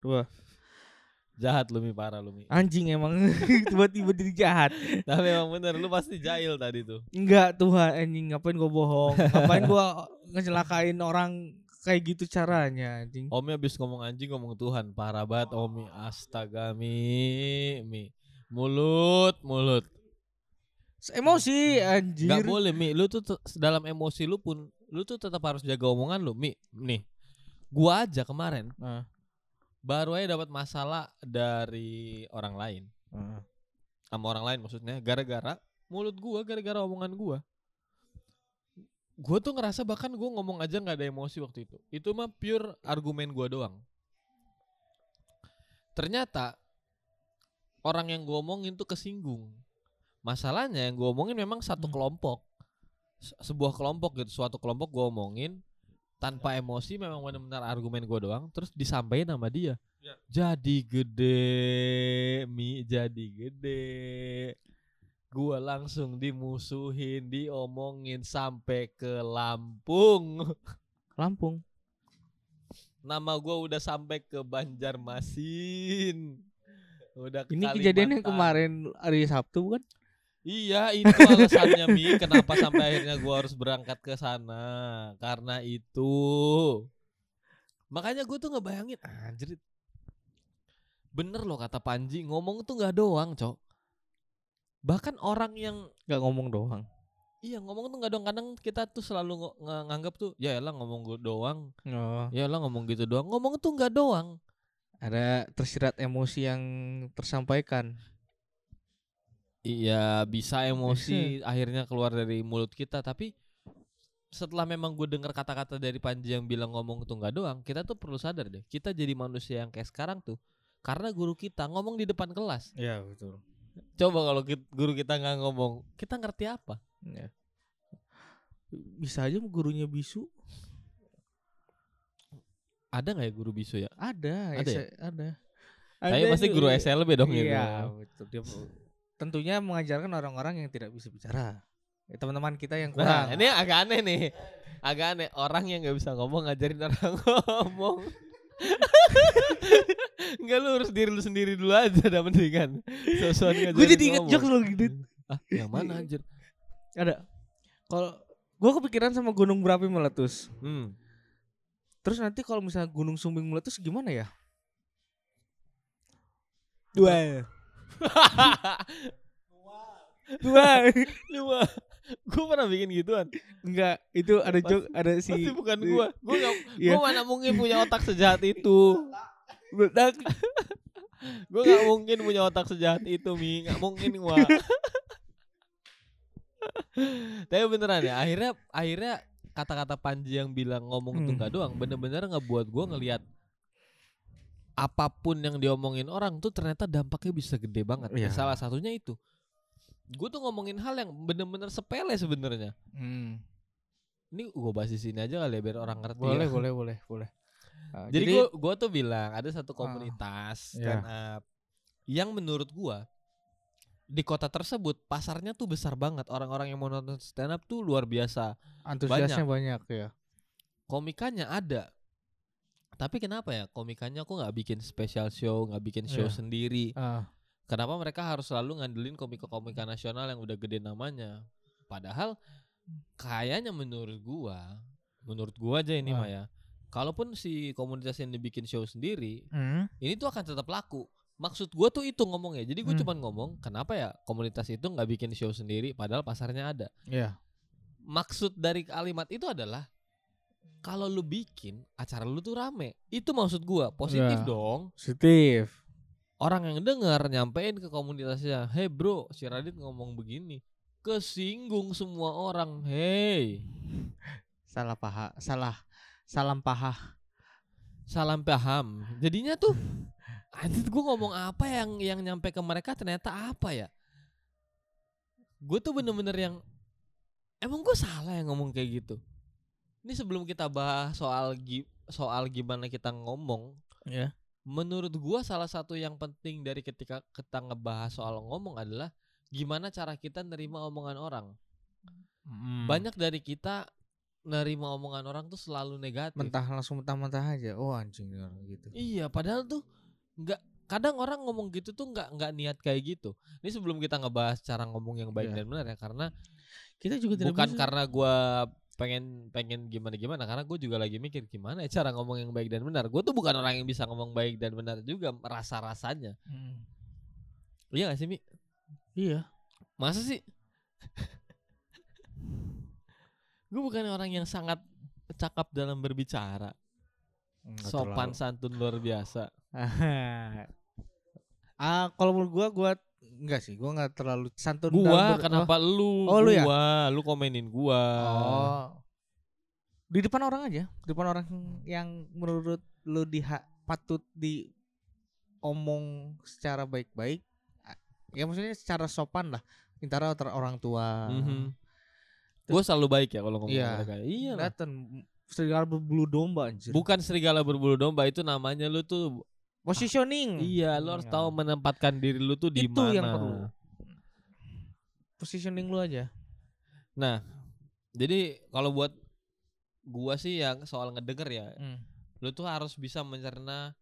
Dua. Jahat lu Mi parah lu Mi. Anjing emang tiba-tiba jadi jahat. Tapi emang bener lu pasti jahil tadi tuh. Enggak Tuhan anjing ngapain gua bohong? Ngapain gua ngecelakain orang kayak gitu caranya anjing. Omi habis ngomong anjing ngomong Tuhan parah banget Omi astaga Mi Mi mulut mulut Emosi anjir. Gak boleh Mi lu tuh dalam emosi lu pun lu tuh tetap harus jaga omongan lu Mi nih gua aja kemarin Nah, baru aja dapat masalah dari orang lain. Nah. sama orang lain maksudnya gara-gara mulut gua gara-gara omongan gua. Gua tuh ngerasa bahkan gua ngomong aja nggak ada emosi waktu itu. Itu mah pure argumen gua doang. Ternyata orang yang gua omongin tuh kesinggung. Masalahnya yang gua omongin memang satu Hmm. kelompok. Se- sebuah kelompok gitu suatu kelompok gua omongin tanpa emosi memang benar-benar argumen gua doang terus disampaikan sama dia Ya. jadi gede mi jadi gede gua langsung dimusuhin diomongin sampai ke Lampung Lampung. nama gua udah sampai ke Banjarmasin udah ke Ini kejadian yang Kalimantan. kemarin hari Sabtu bukan? Iya itu alasannya Mi. Kenapa sampai akhirnya gua harus berangkat ke sana? Karena itu. Makanya gue tuh ngebayangin Anjir Bener loh kata Panji Ngomong tuh gak doang cok. Bahkan orang yang Gak ngomong doang. Iya ngomong tuh gak doang. Kadang kita tuh selalu nge- nganggap tuh Ya elah ngomong gue doang. Oh. Ya elah ngomong gitu doang. Ngomong tuh gak doang. Ada tersirat emosi yang tersampaikan. Iya bisa emosi akhirnya keluar dari mulut kita tapi setelah memang gue dengar kata-kata dari Panji yang bilang ngomong tuh nggak doang kita tuh perlu sadar deh kita jadi manusia yang kayak sekarang tuh karena guru kita ngomong di depan kelas Iya betul. coba kalau guru kita nggak ngomong kita ngerti apa Ya. Bisa aja gurunya bisu. ada nggak ya guru bisu ya Ada, Ada ya? Ada. tapi pasti guru SLB dong itu Iya, betul. Dia tentunya mengajarkan orang-orang yang tidak bisa bicara. Ya, teman-teman kita yang kurang. nah ini agak aneh nih agak aneh orang yang nggak bisa ngomong ngajarin orang ngomong Enggak lu harus diri lu sendiri dulu aja dah mendingan Sosokan gue jadi inget jokes loh gitu. Ah, yang mana anjir? Ada. Kalau gue kepikiran sama gunung berapi meletus. Hmm. Terus nanti kalau misalnya gunung sumbing meletus gimana ya? Dua. Dua. Lu Gue pernah bikin gituan. Enggak, itu ada Pasti- jok ada si Pasti bukan gua. Gua gak, Iya. gua mana mungkin punya otak sejahat itu. Meledak. Gua gak mungkin punya otak sejahat itu, Mi. Gak mungkin gua. Tapi beneran ya, akhirnya akhirnya kata-kata Panji yang bilang ngomong tuh Hmm. gak doang, bener-bener ngebuat gua ngelihat apa pun yang diomongin orang tuh ternyata dampaknya bisa gede banget. Iya. Salah satunya itu. Gue tuh ngomongin hal yang bener-bener sepele sebenarnya. Hmm. Ini gue bahas di sini aja kali ya biar orang ngerti. Boleh, ya. boleh, boleh, boleh. Ah, Jadi, gua gua tuh bilang ada satu Ah, komunitas iya. stand up yang menurut gua di kota tersebut pasarnya tuh besar banget. Orang-orang yang mau nonton stand up tuh luar biasa. antusiasnya banyak, ya. Komikannya ada. Tapi kenapa ya komikannya kok nggak bikin special show, nggak bikin show Iya. sendiri? Ah, Kenapa mereka harus selalu ngandelin komika-komika nasional yang udah gede namanya? Padahal kayaknya menurut gua, menurut gua aja ini Ah. mah ya. Kalaupun si komunitas yang dibikin show sendiri, hmm. ini tuh akan tetap laku. Maksud gua tuh itu ngomongnya. Jadi gue Hmm. cuman ngomong, kenapa ya komunitas itu nggak bikin show sendiri padahal pasarnya ada. Ya. Maksud dari kalimat itu adalah kalau lu bikin acara lu tuh rame. Itu maksud gua, positif Ya. dong. Positif. Orang yang dengar nyampein ke komunitasnya, "Hey bro, si Radit ngomong begini." Kesinggung semua orang. Hey, Salah paha, salah salam paha. salam paham. Jadinya tuh anjir gue ngomong apa yang yang nyampe ke mereka ternyata apa ya? Gue tuh bener-bener yang emang gue salah yang ngomong kayak gitu. Ini sebelum kita bahas soal gi- soal gimana kita ngomong, Ya. menurut gua salah satu yang penting dari ketika kita ngebahas soal ngomong adalah gimana cara kita nerima omongan orang. Hmm. Banyak dari kita nerima omongan orang tuh selalu negatif. mentah langsung mentah-mentah aja oh anjing orang gitu Iya, padahal tuh nggak kadang orang ngomong gitu tuh nggak nggak niat kayak gitu. Ini sebelum kita ngebahas cara ngomong yang baik Iya. dan benar ya, karena kita juga tidak bukan bisa karena gua pengen pengen gimana gimana. Karena gue juga lagi mikir gimana ya cara ngomong yang baik dan benar? Gue tuh bukan orang yang bisa ngomong baik dan benar juga rasa rasanya Hmm. iya gak sih mi? Iya. Masa sih? Gue bukan orang yang sangat cakap dalam berbicara. Nggak sopan terlalu. santun luar biasa. Ah kalau menurut gua gua enggak sih gua nggak terlalu santun gua ber- kenapa lu Oh, lu ya? gua lu komenin gua oh di depan orang aja di depan orang yang menurut lu diha patut diomong secara baik-baik ya maksudnya secara sopan lah antara orang tua Mhm. Gue selalu baik ya kalau ngomong Iya. mereka. Iya. Kelihatan serigala berbulu domba anjir Bukan serigala berbulu domba itu namanya lu tuh positioning iya lu harus tahu menempatkan diri lu tuh di itu mana. yang perlu positioning lu aja Nah, jadi kalau buat gua sih yang soal ngedenger ya, Hmm. lu tuh harus bisa mencerna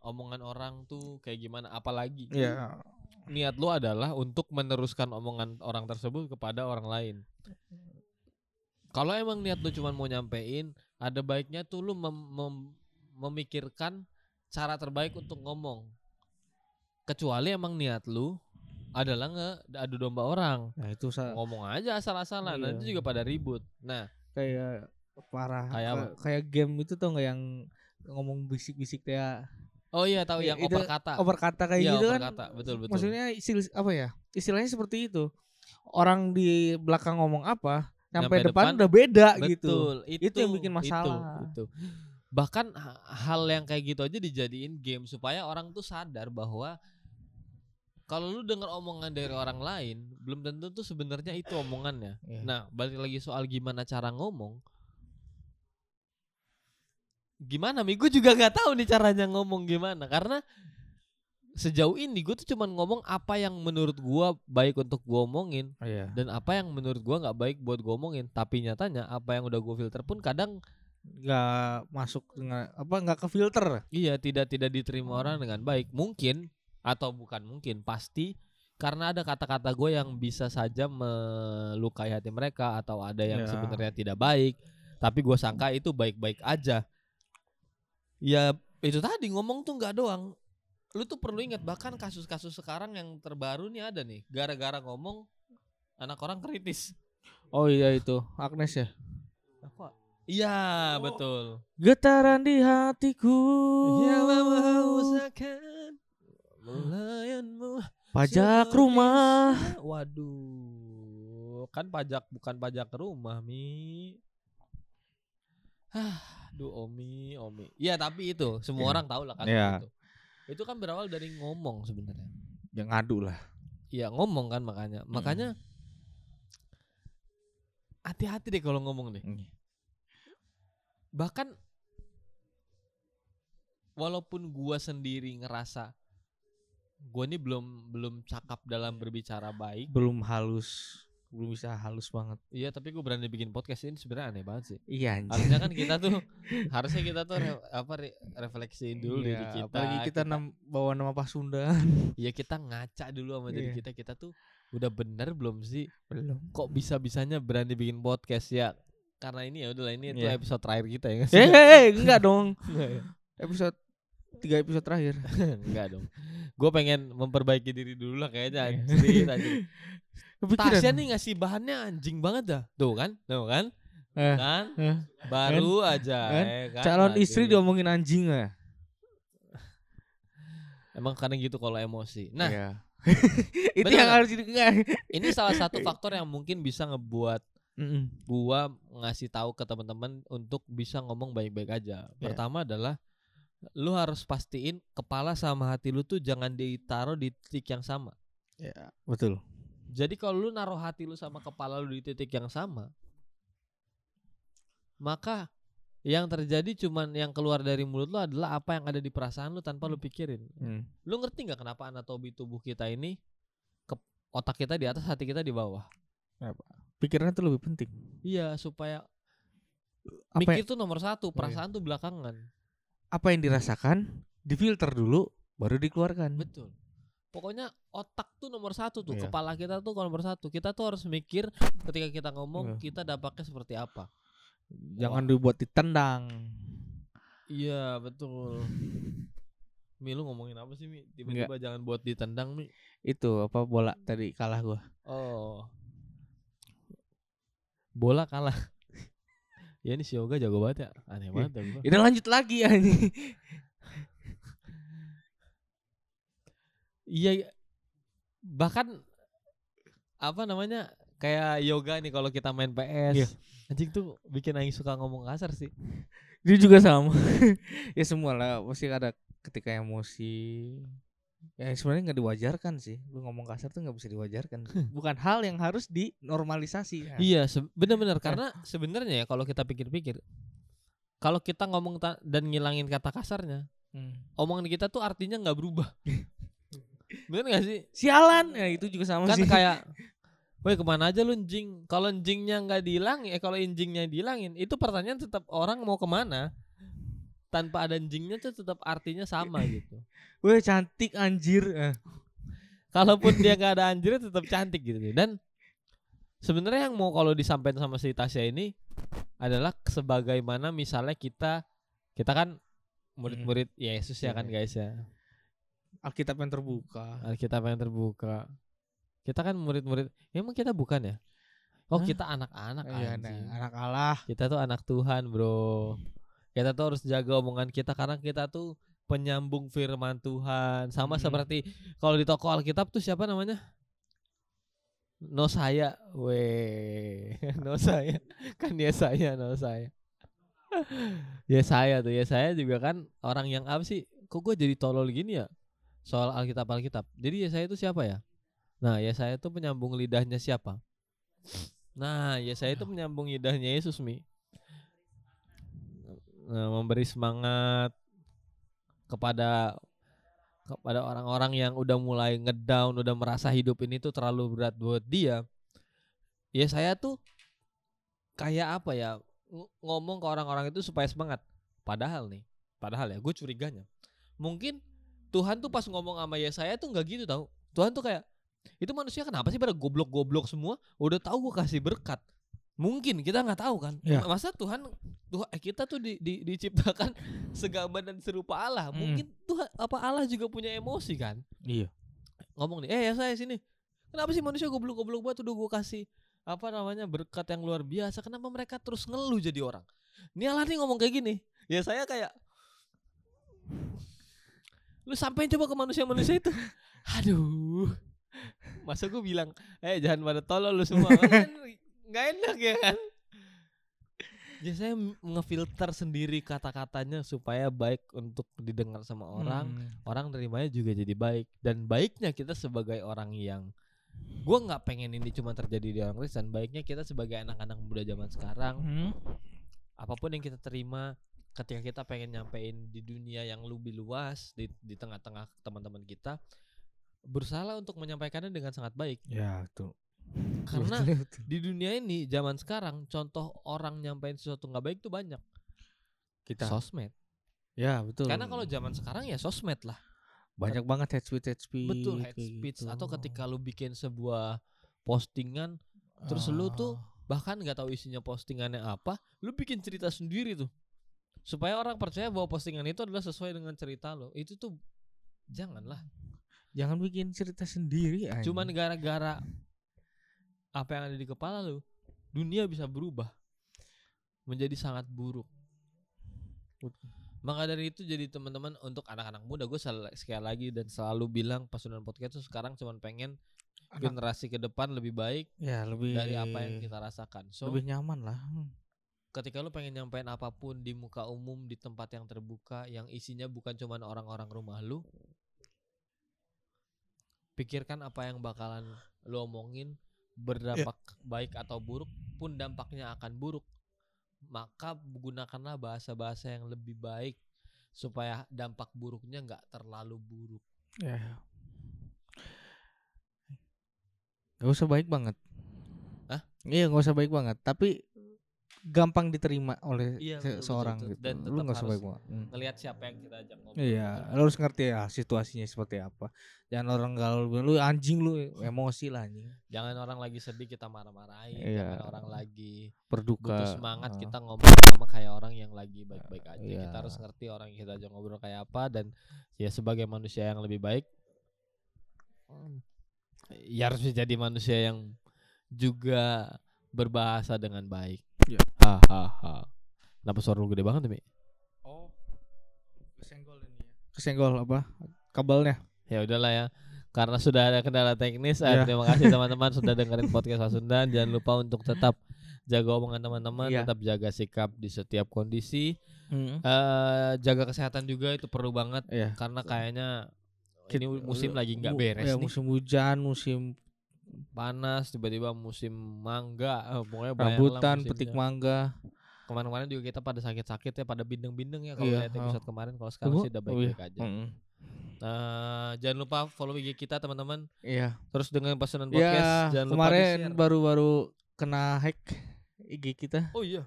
omongan orang tuh kayak gimana apalagi Iya. niat lu adalah untuk meneruskan omongan orang tersebut kepada orang lain. Kalau emang niat lu cuma mau nyampein, ada baiknya tuh lu mem- mem- memikirkan cara terbaik untuk ngomong. Kecuali emang niat lu adalah nge adu domba orang. Nah itu sa- Ngomong aja asal-asalan, Iya. nanti juga pada ribut. Nah, kayak parah Kayak apa? Ka- kayak game itu tuh nggak yang ngomong bisik-bisik kayak oh iya tahu Ya, yang itu oper kata. over kata kayak Iya, gitu oper kan kata. Betul, betul. maksudnya istilah apa ya istilahnya seperti itu orang di belakang ngomong apa sampai depan, depan, udah beda gitu Betul, itu, yang bikin masalah. Itu, itu. Bahkan ha- hal yang kayak gitu aja dijadiin game supaya orang tuh sadar bahwa kalau lu denger omongan dari orang lain, belum tentu tuh sebenarnya itu omongannya. Iya. Nah, balik lagi soal gimana cara ngomong. Gimana Mi? Gue juga nggak tahu nih caranya ngomong gimana karena sejauh ini gue tuh cuman ngomong apa yang menurut gua baik untuk gua omongin iya dan apa yang menurut gua nggak baik buat gue omongin tapi nyatanya apa yang udah gue filter pun kadang nggak masuk dengan apa nggak ke filter? Iya tidak tidak diterima orang dengan baik. Mungkin atau bukan mungkin pasti karena ada kata-kata gue yang bisa saja melukai hati mereka atau ada yang Ya. sebenarnya tidak baik. Tapi gue sangka itu baik-baik aja. Ya itu tadi ngomong tuh nggak doang. Lu tuh perlu ingat bahkan kasus-kasus sekarang yang terbaru nih ada nih. Gara-gara ngomong anak orang kritis. Oh iya itu Agnes ya? Apa? Iya betul. getaran di hatiku Ya usahakan melayanmu. pajak rumah Waduh, kan pajak bukan pajak rumah mi. Ah, Duh Omi, Omi. Ya tapi itu semua Iya. orang tahu lah kan Iya. itu. Itu kan berawal dari ngomong sebenarnya. yang ngadu lah Iya ngomong kan makanya. Makanya hati-hati deh kalau ngomong deh. Bahkan walaupun gua sendiri ngerasa gua ini belum belum cakap dalam berbicara baik. Belum halus belum bisa halus banget. Iya tapi gue berani bikin podcast ini sebenarnya aneh banget sih. Iya anjir harusnya kan kita tuh harusnya kita tuh re- apa re- refleksiin dulu Iya, diri kita apalagi kita, nam- bawa nama Pasundan ya kita ngaca dulu sama diri Iya. kita. Kita tuh udah bener belum sih? Belum. Kok bisa bisanya berani bikin podcast ya karena ini ya udahlah ini itu Iya. episode terakhir kita ya nggak sih? eh eh, eh, enggak dong ya? episode tiga episode terakhir Enggak dong. Gue pengen memperbaiki diri dulu lah kayaknya Iya. anjir, anjir. Kepikiran. Tasya nih ngasih bahannya anjing banget dah. Tuh kan? Tuh kan? Eh, Kan? eh, Baru aja kan? eh, kan? calon istri Waduh. diomongin anjing ya Emang kadang gitu kalau emosi. Nah, Iya. itu yang harus enggak. ini salah satu faktor yang mungkin bisa ngebuat Mm-mm. gua ngasih tahu ke teman-teman untuk bisa ngomong baik-baik aja. Iya. Pertama adalah lu harus pastiin kepala sama hati lu tuh jangan ditaruh di titik yang sama. Ya, betul. Jadi kalau lu naruh hati lu sama kepala lu di titik yang sama, maka yang terjadi cuman yang keluar dari mulut lu adalah apa yang ada di perasaan lu tanpa lu pikirin. Hmm. Lu ngerti nggak kenapa anatomi tubuh kita ini ke otak kita di atas, hati kita di bawah? Pikirannya tuh lebih penting. Iya, supaya apa mikir tuh nomor satu, iya. perasaan tuh belakangan. apa yang dirasakan difilter dulu baru dikeluarkan. Betul. Pokoknya otak tuh nomor satu tuh, Iya. kepala kita tuh nomor satu. Kita tuh harus mikir ketika kita ngomong Iya. kita dampaknya seperti apa. Jangan dibuat ditendang. Iya betul. Mi lu ngomongin apa sih Mi? Tiba-tiba jangan buat ditendang Mi. Itu apa bola tadi kalah gua. Oh. Bola kalah. ya ini si Yoga jago banget ya. Aneh banget ya gua. Udah lanjut lagi anjing. Iya. iya. Bahkan apa namanya? Kayak yoga nih kalau kita main PS. Iya. Anjing tuh bikin Aing suka ngomong kasar sih. Dia juga sama. ya semua lah pasti ada ketika emosi. Ya sebenarnya nggak diwajarkan sih. Lu ngomong kasar tuh nggak bisa diwajarkan. Bukan hal yang harus dinormalisasi. Ya. Iya, se- bener-bener karena sebenarnya ya kalau kita pikir-pikir kalau kita ngomong dan ngilangin kata kasarnya, Hmm. omongan kita tuh artinya nggak berubah. Bener gak sih? Sialan. Ya itu juga sama Kan sih. kayak Woi ke mana aja lu njing Kalau njingnya nggak dihilangin eh Kalau njingnya dihilangin Itu pertanyaan tetap orang mau ke mana Tanpa ada njingnya tuh tetap artinya sama gitu Weh cantik anjir. Eh. Kalaupun dia nggak ada anjirnya tetap cantik gitu Dan sebenarnya yang mau kalau disampaikan sama si Tasya ini Adalah sebagaimana misalnya kita Kita kan murid-murid Yesus ya kan Iya. guys ya Alkitab yang terbuka. Alkitab yang terbuka Kita kan murid-murid Emang kita bukan ya Oh Hah? kita anak-anak Iya, anjing. anak Allah. Kita tuh anak Tuhan, Bro. Kita tuh harus jaga omongan kita karena kita tuh penyambung firman Tuhan. Sama Mm. seperti kalau di toko Alkitab tuh siapa namanya? No saya, weh, no saya, kan ya saya, no saya. ya saya tuh, ya saya juga kan orang yang apa sih? Kok gue jadi tolol gini ya? Soal Alkitab Alkitab. Jadi ya saya itu siapa ya? Nah, ya saya itu penyambung lidahnya siapa? Nah, ya saya itu menyambung lidahnya Yesus mi. Nah, memberi semangat kepada kepada orang-orang yang udah mulai ngedown, udah merasa hidup ini tuh terlalu berat buat dia. Ya saya tuh kayak apa ya ng- ngomong ke orang-orang itu supaya semangat. Padahal nih, padahal ya gue curiganya. Mungkin Tuhan tuh pas ngomong sama Yesaya tuh nggak gitu tau. Tuhan tuh kayak itu manusia kenapa sih pada goblok-goblok semua? Udah tahu gue kasih berkat. Mungkin kita nggak tahu kan. Ya. Masa Tuhan Tuhan eh, kita tuh di, di- diciptakan segambar dan serupa Allah. Hmm. Mungkin Tuhan apa Allah juga punya emosi kan? Iya. Ngomong nih, eh ya saya sini. Kenapa sih manusia goblok-goblok banget udah gue kasih apa namanya berkat yang luar biasa. Kenapa mereka terus ngeluh jadi orang? Ini Allah nih ngomong kayak gini. Ya saya kayak lu sampein coba ke manusia-manusia itu. Aduh. Masa gue bilang, eh jangan pada tolol lu semua. Kan nggak enak ya kan? Ya saya m- ngefilter sendiri kata-katanya supaya baik untuk didengar sama orang Hmm. orang nerimanya juga jadi baik dan baiknya kita sebagai orang yang gua nggak pengen ini cuma terjadi di orang Kristen baiknya kita sebagai anak-anak muda zaman sekarang Hmm. apa pun yang kita terima ketika kita pengen nyampein di dunia yang lebih luas di di tengah-tengah teman-teman kita berusaha untuk menyampaikannya dengan sangat baik Ya tuh. Karena di dunia ini zaman sekarang contoh orang nyampein sesuatu nggak baik tuh banyak kita. sosmed ya betul. karena kalau zaman sekarang ya sosmed lah banyak banget head speech head speech. Betul head speech gitu. atau ketika lu bikin sebuah postingan terus lu tuh Ah. bahkan nggak tahu isinya postingannya apa, lu bikin cerita sendiri tuh. Supaya orang percaya bahwa postingan itu adalah sesuai dengan cerita lo. Itu tuh janganlah. jangan bikin cerita sendiri. Cuman gara-gara apa yang ada di kepala lu, dunia bisa berubah menjadi sangat buruk. Maka dari itu jadi teman-teman untuk anak-anak muda gue sekali lagi dan selalu bilang pasunan podcast tuh sekarang cuman pengen Anak- generasi ke depan lebih baik ya lebih dari apa yang kita rasakan. So, lebih nyaman lah. Ketika lu pengen nyampein apa pun di muka umum di tempat yang terbuka yang isinya bukan cuman orang-orang rumah lu, pikirkan apa yang bakalan lu omongin berdampak baik atau buruk pun dampaknya akan buruk. Maka gunakanlah bahasa-bahasa yang lebih baik supaya dampak buruknya nggak terlalu buruk. Ya. Gak usah baik banget. Hah? Iya gak usah baik banget. Tapi gampang diterima oleh Iya, se- betul, seorang betul. gitu. Dan lu nggak sebaik banget. Hmm. ngelihat siapa yang kita ajak ngobrol. Iya, lu harus ngerti ya situasinya seperti apa. Jangan orang galau lu anjing lu emosi lah anjing. Jangan orang lagi sedih kita marah-marahin, Iya. jangan orang lagi Berduka. butuh semangat Ah. kita ngomong sama kayak orang yang lagi baik-baik aja. Iya. Kita harus ngerti orang yang kita ajak ngobrol kayak apa dan ya sebagai manusia yang lebih baik ya harus menjadi manusia yang juga berbahasa dengan baik. Iya. Hahaha. Kenapa suara lu gede banget, Mi? Oh. Kesenggol ini ya. Kesenggol apa? Kabelnya. Ya udahlah ya. Karena sudah ada kendala teknis, eh, Iya. terima kasih teman-teman sudah dengerin podcast Pasundan. Jangan lupa untuk tetap jaga omongan teman-teman, Iya. tetap jaga sikap di setiap kondisi. Hmm. eh jaga kesehatan juga itu perlu banget Iya. karena kayaknya ini musim lagi nggak beres ya, nih. musim hujan, musim Panas tiba-tiba musim mangga, eh, pokoknya rambutan, petik mangga. Kemarin-kemarin juga kita pada sakit-sakit ya, pada bindeng-bindeng ya kalau Iya, lihat oh. episode kemarin. Kalau sekarang Oh, sih udah oh iya. baik-baik aja. Mm-mm. Nah, jangan lupa follow IG kita teman-teman. Iya. Terus dengan pesanan podcast. Ya, jangan lupa kemarin baru-baru kena hack IG kita. Oh iya.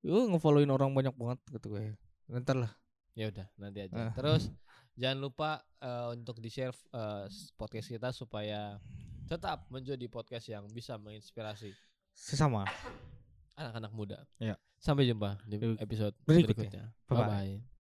Lu ngefollowin orang banyak banget gitu gue. Ntar lah. Ya udah, nanti aja. Ah. Terus jangan lupa eh, untuk di-share eh, podcast kita supaya tetap menjadi podcast yang bisa menginspirasi Sesama. anak-anak muda. Ya. Sampai jumpa di episode Berikutnya. berikutnya. Bye-bye. Bye bye.